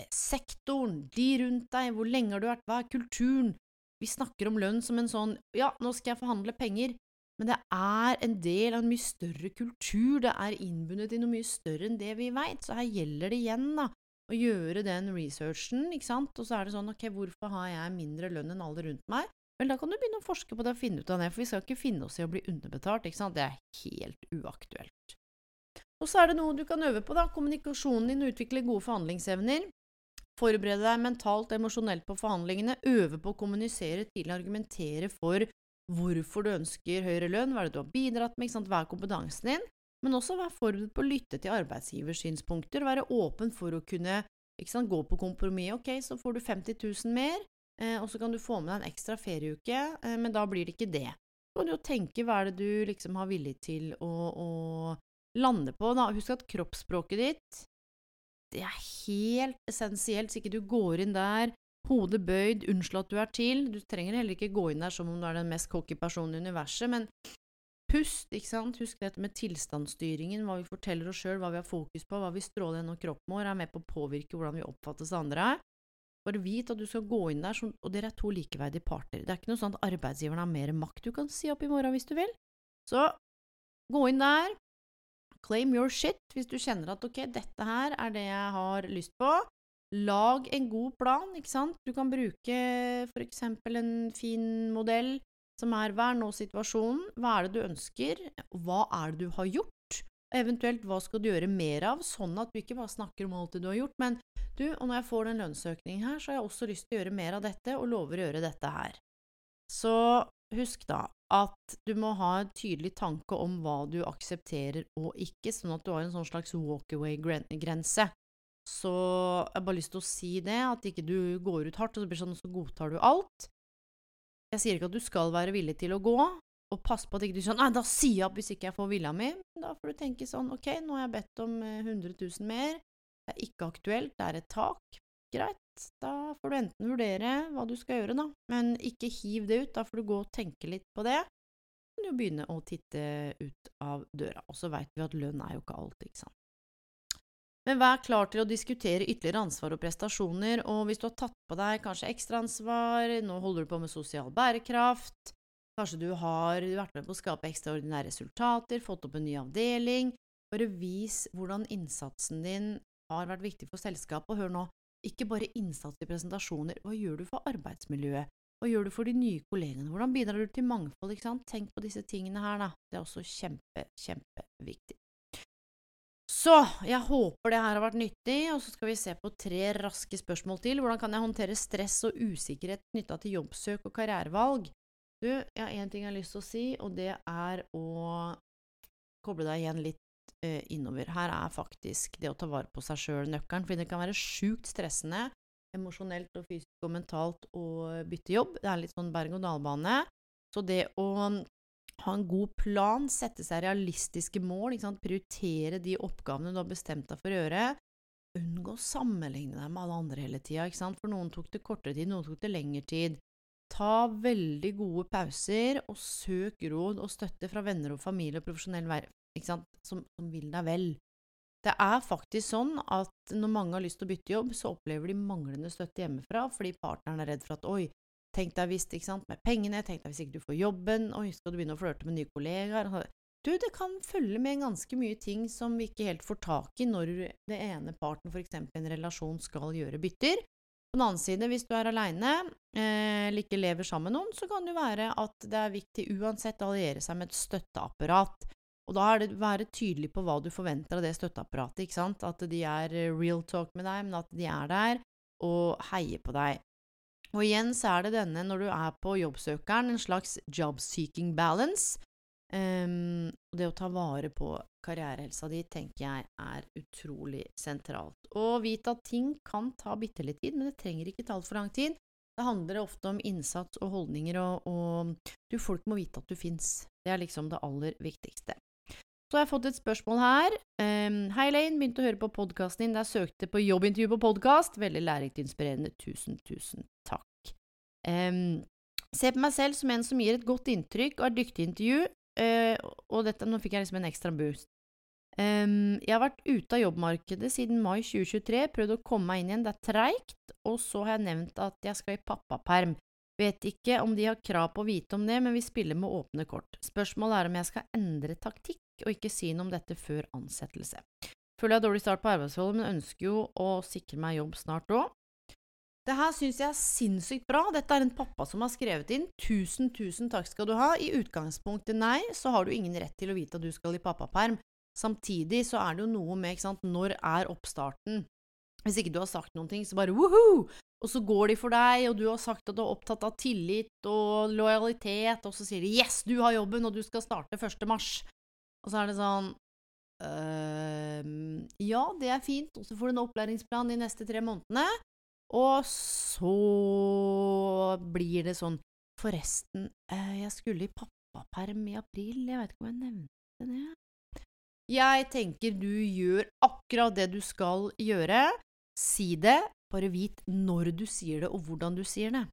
eh, sektoren, de rundt deg, hvor lenge har du vært, hva er kulturen? Vi snakker om lønn som en sånn ja, nå skal jeg forhandle penger, men det er en del av en mye større kultur, det er innbundet i noe mye større enn det vi veit, så her gjelder det igjen, da, å gjøre den researchen, ikke sant, og så er det sånn ok, hvorfor har jeg mindre lønn enn alle rundt meg? Vel, da kan du begynne å forske på det og finne ut av det, for vi skal ikke finne oss i å bli underbetalt, ikke sant, det er helt uaktuelt. Og så er det noe du kan øve på, da, kommunikasjonen din, utvikle gode forhandlingsevner. Forberede deg mentalt og emosjonelt på forhandlingene, øve på å kommunisere til og argumentere for hvorfor du ønsker høyere lønn, hva er det du har bidratt med, ikke sant, hva er kompetansen din, men også være forberedt på å lytte til arbeidsgivers synspunkter, være åpen for å kunne sant, gå på kompromiss. Ok, så får du 50 000 mer, eh, og så kan du få med deg en ekstra ferieuke, eh, men da blir det ikke det. Så kan du jo tenke hva er det du liksom har villig til å, å lande på. Da. Husk at kroppsspråket ditt det er helt essensielt, så ikke du går inn der hodet bøyd, unnskyld at du er til. Du trenger heller ikke gå inn der som om du er den mest cocky personen i universet, men Pust, ikke sant. Husk dette med tilstandsstyringen, hva vi forteller oss sjøl, hva vi har fokus på, hva vi stråler gjennom kroppen vår, er med på å påvirke hvordan vi oppfattes av andre. Bare vit at du skal gå inn der, og dere er to likeverdige parter. Det er ikke noe sånn at arbeidsgiveren har mer makt. Du kan si opp i morgen hvis du vil. Så gå inn der, claim your shit hvis du kjenner at ok, dette her er det jeg har lyst på. Lag en god plan, ikke sant. Du kan bruke for eksempel en fin modell som er hva er nå situasjonen, hva er det du ønsker, hva er det du har gjort, og eventuelt hva skal du gjøre mer av, sånn at du ikke bare snakker om alt det du har gjort, men du, og når jeg får den lønnsøkningen her, så har jeg også lyst til å gjøre mer av dette, og lover å gjøre dette her. Så husk da at du må ha en tydelig tanke om hva du aksepterer og ikke, sånn at du har en sånn slags walkaway-grense. Så jeg har bare lyst til å si det, at ikke du går ut hardt, og så blir det sånn, så godtar du alt. Jeg sier ikke at du skal være villig til å gå, og pass på at ikke du sånn nei, da sier jeg opp hvis ikke jeg får vilja mi. Da får du tenke sånn, ok, nå har jeg bedt om 100 eh, 000 mer, det er ikke aktuelt, det er et tak. Greit, da får du enten vurdere hva du skal gjøre, da, men ikke hiv det ut, da får du gå og tenke litt på det. Du kan du begynne å titte ut av døra, og så veit vi at lønn er jo ikke alt, ikke sant. Men vær klar til å diskutere ytterligere ansvar og prestasjoner, og hvis du har tatt på deg kanskje ekstraansvar, nå holder du på med sosial bærekraft, kanskje du har vært med på å skape ekstraordinære resultater, fått opp en ny avdeling, bare vis hvordan innsatsen din har vært viktig for selskapet, og hør nå, ikke bare innsats i presentasjoner, hva gjør du for arbeidsmiljøet, Hva gjør du for de nye kollegene? Hvordan bidrar du til mangfold? ikke sant? Tenk på disse tingene her, da. Det er også kjempe, kjempeviktig. Så jeg håper det her har vært nyttig, og så skal vi se på tre raske spørsmål til. Hvordan kan jeg håndtere stress og usikkerhet knytta til jobbsøk og karrierevalg? Du, jeg har én ting jeg har lyst til å si, og det er å koble deg igjen litt uh, innover. Her er faktisk det å ta vare på seg sjøl nøkkelen, for det kan være sjukt stressende emosjonelt og fysisk og mentalt å bytte jobb. Det er litt sånn berg-og-dal-bane. Så det å ha en god plan, sette seg realistiske mål, prioritere de oppgavene du har bestemt deg for å gjøre, unngå å sammenligne deg med alle andre hele tida, for noen tok det kortere tid, noen tok det lengre tid. Ta veldig gode pauser, og søk råd og støtte fra venner og familie og profesjonell som, som vil deg vel. Det er faktisk sånn at når mange har lyst til å bytte jobb, så opplever de manglende støtte hjemmefra fordi partneren er redd for at oi, tenk deg hvis, ikke sant, med pengene, tenk deg hvis ikke du får jobben, oi, skal du begynne å flørte med nye kollegaer? Du, det kan følge med ganske mye ting som vi ikke helt får tak i når det ene parten, f.eks. en relasjon, skal gjøre bytter. På den annen side, hvis du er aleine eh, eller ikke lever sammen med noen, så kan det være at det er viktig uansett å alliere seg med et støtteapparat. Og da er det være tydelig på hva du forventer av det støtteapparatet. ikke sant? At de er real talk med deg, men at de er der og heier på deg. Og igjen så er det denne, når du er på jobbsøkeren, en slags job seeking balance. Um, det å ta vare på karrierehelsa di tenker jeg er utrolig sentralt. Og vite at ting kan ta bitte litt tid, men det trenger ikke ta altfor lang tid. Det handler ofte om innsats og holdninger, og, og du, folk må vite at du fins. Det er liksom det aller viktigste. Så har jeg fått et spørsmål her. Um, Hei, Lane. Begynte å høre på podkasten din der jeg søkte på jobbintervju på podkast. Veldig lærerikt inspirerende. Tusen, tusen takk. Um, ser på meg selv som en som gir et godt inntrykk og er dyktig i intervju. Uh, og dette, nå fikk jeg liksom en ekstra boost. Um, jeg har vært ute av jobbmarkedet siden mai 2023, prøvd å komme meg inn igjen. Det er treigt. Og så har jeg nevnt at jeg skal i pappaperm. Vet ikke om de har krav på å vite om det, men vi spiller med åpne kort. Spørsmålet er om jeg skal endre taktikk og ikke si noe om dette før ansettelse. Føler jeg dårlig start på arbeidsforholdet, men ønsker jo å sikre meg jobb snart òg. Det her syns jeg er sinnssykt bra. Dette er en pappa som har skrevet inn. Tusen, tusen takk skal du ha. I utgangspunktet nei, så har du ingen rett til å vite at du skal i pappaperm. Samtidig så er det jo noe med, ikke sant, når er oppstarten? Hvis ikke du har sagt noen ting, så bare woho! Og så går de for deg, og du har sagt at du er opptatt av tillit og lojalitet, og så sier de 'yes, du har jobben, og du skal starte 1. mars'. Og så er det sånn øh, Ja, det er fint, og så får du en opplæringsplan de neste tre månedene. Og så blir det sånn Forresten, øh, jeg skulle i pappaperm i april, jeg vet ikke om jeg nevnte det. Jeg tenker du gjør akkurat det du skal gjøre. Si det, bare vit når du sier det, og hvordan du sier det.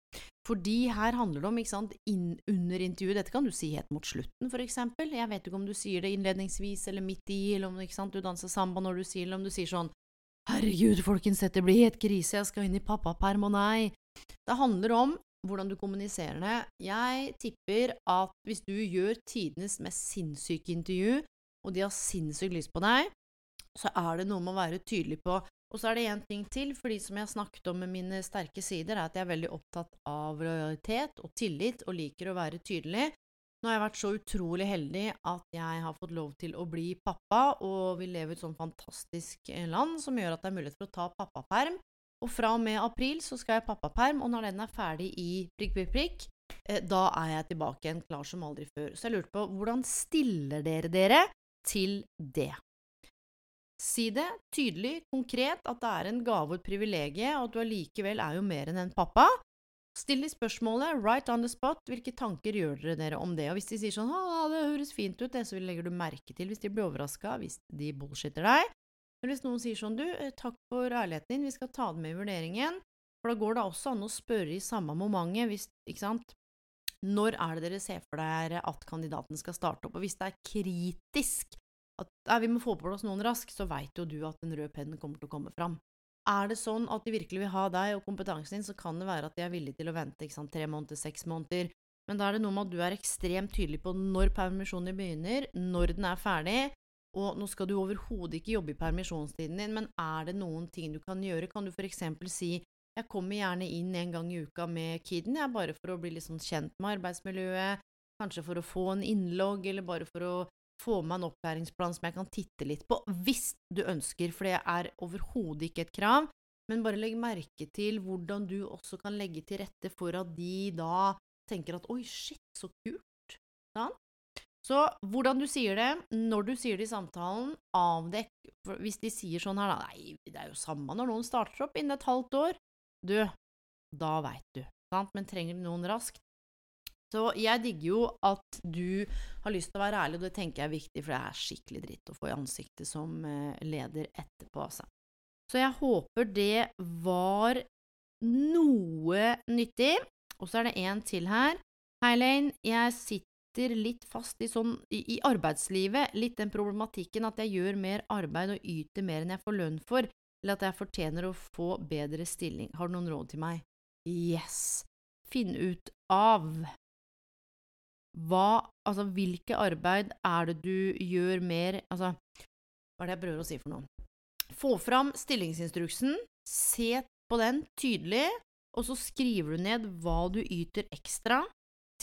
Fordi her handler det om, ikke sant, inn, under intervjuet Dette kan du si helt mot slutten, for eksempel. Jeg vet ikke om du sier det innledningsvis eller midt i, eller om sant, du danser samba når du sier det, eller om du sier sånn Herregud, folkens, dette blir helt krise, jeg skal inn i pappaperm, og nei. Det handler om hvordan du kommuniserer det. Jeg tipper at hvis du gjør tidenes mest sinnssyke intervju, og de har sinnssykt lyst på deg, så er det noe med å være tydelig på og så er det én ting til, fordi som jeg har snakket om med mine sterke sider, er at jeg er veldig opptatt av lojalitet og tillit, og liker å være tydelig. Nå har jeg vært så utrolig heldig at jeg har fått lov til å bli pappa, og vi lever i et sånn fantastisk land som gjør at det er mulighet for å ta pappaperm. Og fra og med april så skal jeg pappaperm, og når den er ferdig i prikk, prikk, prikk, eh, da er jeg tilbake igjen klar som aldri før. Så jeg lurte på hvordan stiller dere dere til det? Si det tydelig, konkret, at det er en gave og et privilegium, og at du allikevel er jo mer enn en pappa. Still de spørsmålet, right on the spot, hvilke tanker gjør dere dere om det? Og hvis de sier sånn 'Å, det høres fint ut', det, så legger du merke til hvis de blir overraska, hvis de bullshitter deg. Men hvis noen sier sånn 'Du, eh, takk for ærligheten din, vi skal ta det med i vurderingen', for da går det også an å spørre i samme momentet, hvis, ikke sant, når er det dere ser for dere at kandidaten skal starte opp? Og hvis det er kritisk at ja, vi må få på plass noen raskt, så veit jo du at den røde pennen kommer til å komme fram. Er det sånn at de virkelig vil ha deg og kompetansen din, så kan det være at de er villige til å vente sant, tre måneder, seks måneder. Men da er det noe med at du er ekstremt tydelig på når permisjonen begynner, når den er ferdig, og nå skal du overhodet ikke jobbe i permisjonstiden din, men er det noen ting du kan gjøre? Kan du for eksempel si Jeg kommer gjerne inn en gang i uka med kiden, jeg, bare for å bli litt sånn kjent med arbeidsmiljøet, kanskje for å få en innlogg, eller bare for å få meg en opplæringsplan som jeg kan titte litt på, hvis du ønsker, for det er overhodet ikke et krav. Men bare legg merke til hvordan du også kan legge til rette for at de da tenker at oi, shit, så kult. Sånn? Så hvordan du sier det, når du sier det i samtalen, avdekk Hvis de sier sånn her, da Nei, det er jo samme når noen starter opp innen et halvt år. Du, da veit du. Sant? Men trenger du noen raskt? Så jeg digger jo at du har lyst til å være ærlig, og det tenker jeg er viktig, for det er skikkelig dritt å få i ansiktet som eh, leder etterpå, altså. Så jeg håper det var noe nyttig. Og så er det en til her. Hei, Lane. Jeg sitter litt fast i sånn i, i arbeidslivet, litt den problematikken at jeg gjør mer arbeid og yter mer enn jeg får lønn for, eller at jeg fortjener å få bedre stilling. Har du noen råd til meg? Yes! Finn ut av hva Altså, hvilke arbeid er det du gjør mer Altså, hva er det jeg prøver å si for noe? Få fram stillingsinstruksen, se på den tydelig, og så skriver du ned hva du yter ekstra,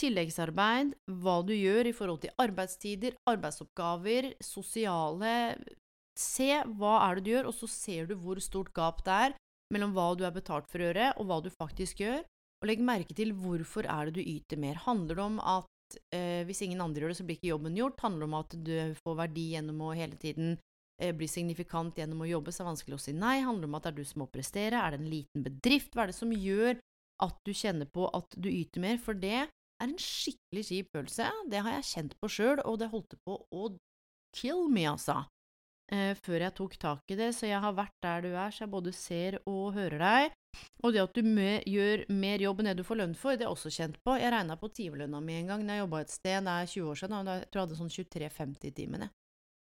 tilleggsarbeid, hva du gjør i forhold til arbeidstider, arbeidsoppgaver, sosiale Se hva er det du gjør, og så ser du hvor stort gap det er mellom hva du er betalt for å gjøre, og hva du faktisk gjør, og legg merke til hvorfor er det du yter mer. Handler det om at eh, hvis ingen andre gjør det, så blir ikke jobben gjort? Handler om at du får verdi gjennom å hele tiden eh, bli signifikant gjennom å jobbe, så er det vanskelig å si nei? Handler om at det er du som må prestere? Er det en liten bedrift? Hva er det som gjør at du kjenner på at du yter mer? For det er en skikkelig kjip følelse. Det har jeg kjent på sjøl, og det holdt på å kill me, altså. Eh, før jeg tok tak i det, så jeg har vært der du er, så jeg både ser og hører deg. Og det at du med, gjør mer jobb enn det du får lønn for, det er jeg også kjent på. Jeg regna på timelønna mi en gang da jeg jobba et sted, det er 20 år siden, da jeg tror jeg hadde sånn 23,50 i timen.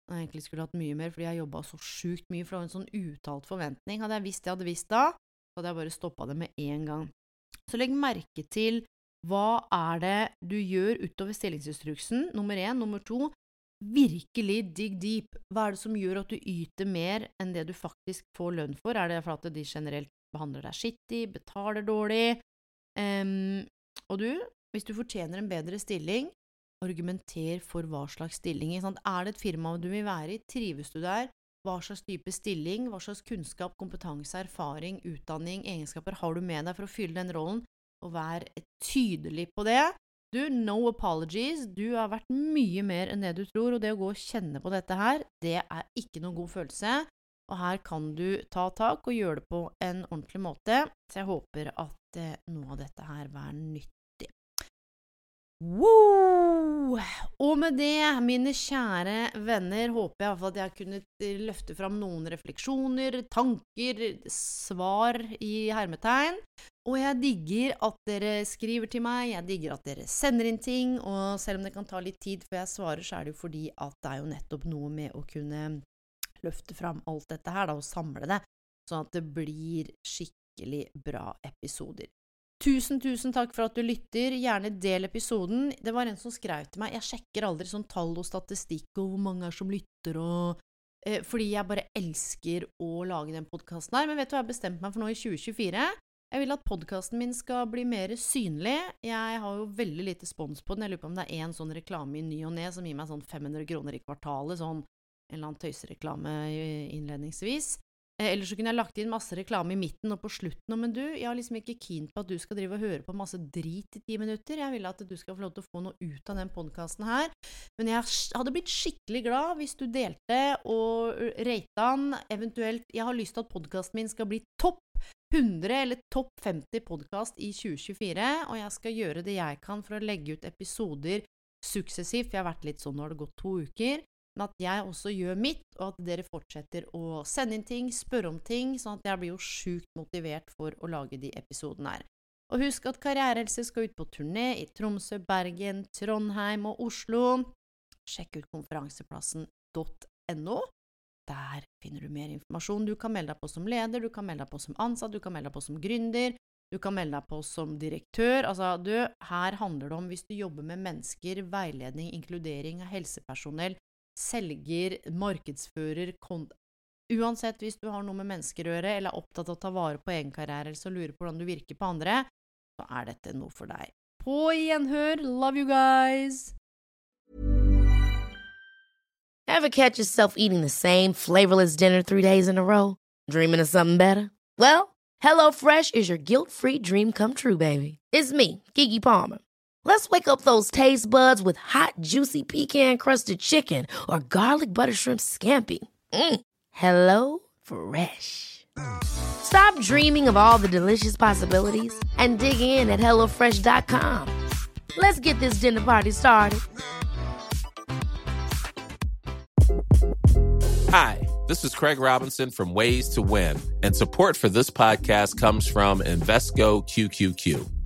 Jeg egentlig skulle hatt mye mer, fordi jeg jobba så sjukt mye, for det var en sånn uttalt forventning. Hadde jeg visst det jeg hadde visst da, så hadde jeg bare stoppa det med en gang. Så legg merke til hva er det du gjør utover stillingsinstruksen, nummer én. Nummer to, virkelig dig deep. Hva er det som gjør at du yter mer enn det du faktisk får lønn for? Er det fordi de generelt behandler deg skittig, betaler dårlig? Um, og du, hvis du fortjener en bedre stilling, argumenter for hva slags stilling. Er det et firma du vil være i? Trives du der? Hva slags type stilling, hva slags kunnskap, kompetanse, erfaring, utdanning, egenskaper har du med deg for å fylle den rollen, og vær tydelig på det. Du, no apologies, du har vært mye mer enn det du tror, og det å gå og kjenne på dette her, det er ikke noen god følelse. Og her kan du ta tak og gjøre det på en ordentlig måte, så jeg håper at eh, noe av dette her var nyttig. Woo! Og med det, mine kjære venner, håper jeg at jeg har kunnet løfte fram noen refleksjoner, tanker, svar i hermetegn. Og jeg digger at dere skriver til meg, jeg digger at dere sender inn ting, og selv om det kan ta litt tid før jeg svarer, så er det jo fordi at det er jo nettopp noe med å kunne løfte fram alt dette her, da, og samle det, sånn at det blir skikkelig bra episoder. Tusen, tusen takk for at du lytter. Gjerne del episoden. Det var en som skrev til meg Jeg sjekker aldri sånn tall og statistikk og hvor mange er som lytter og eh, Fordi jeg bare elsker å lage den podkasten her. Men vet du hva jeg har bestemt meg for nå i 2024? Jeg vil at podkasten min skal bli mer synlig. Jeg har jo veldig lite spons på den. Jeg lurer på om det er én sånn reklame i ny og ne som gir meg sånn 500 kroner i kvartalet. Sånn en eller annen tøysereklame innledningsvis. Eh, eller så kunne jeg lagt inn masse reklame i midten og på slutten. Men du, jeg er liksom ikke keen på at du skal drive og høre på masse drit i ti minutter. Jeg vil at du skal få lov til å få noe ut av den podkasten her. Men jeg hadde blitt skikkelig glad hvis du delte og rata den. Eventuelt Jeg har lyst til at podkasten min skal bli topp 100 eller topp 50 podkast i 2024. Og jeg skal gjøre det jeg kan for å legge ut episoder suksessivt. Jeg har vært litt sånn, nå har det gått to uker men at jeg også gjør mitt, og at dere fortsetter å sende inn ting, spørre om ting, sånn at jeg blir jo sjukt motivert for å lage de episodene her. Og husk at Karrierehelse skal ut på turné i Tromsø, Bergen, Trondheim og Oslo. Sjekk ut konferanseplassen.no. Der finner du mer informasjon. Du kan melde deg på som leder, du kan melde deg på som ansatt, du kan melde deg på som gründer, du kan melde deg på som direktør. Altså, du, her handler det om, hvis du jobber med mennesker, veiledning, inkludering av helsepersonell, selger, markedsfører Uansett hvis du har noe med mennesker å gjøre, eller er opptatt av å ta vare på egen karriere, eller så lurer på hvordan du virker på andre, så er dette noe for deg. På gjenhør! Love you guys! Ever catch yourself eating the same flavorless dinner three days in a row? Dreaming of something better? Well, HelloFresh is your guilt-free dream come true, baby. It's me, Gigi Palmer. Let's wake up those taste buds with hot, juicy pecan-crusted chicken or garlic butter shrimp scampi. Mm. Hello Fresh. Stop dreaming of all the delicious possibilities and dig in at HelloFresh.com. Let's get this dinner party started. Hi, this is Craig Robinson from Ways to Win, and support for this podcast comes from Invesco QQQ.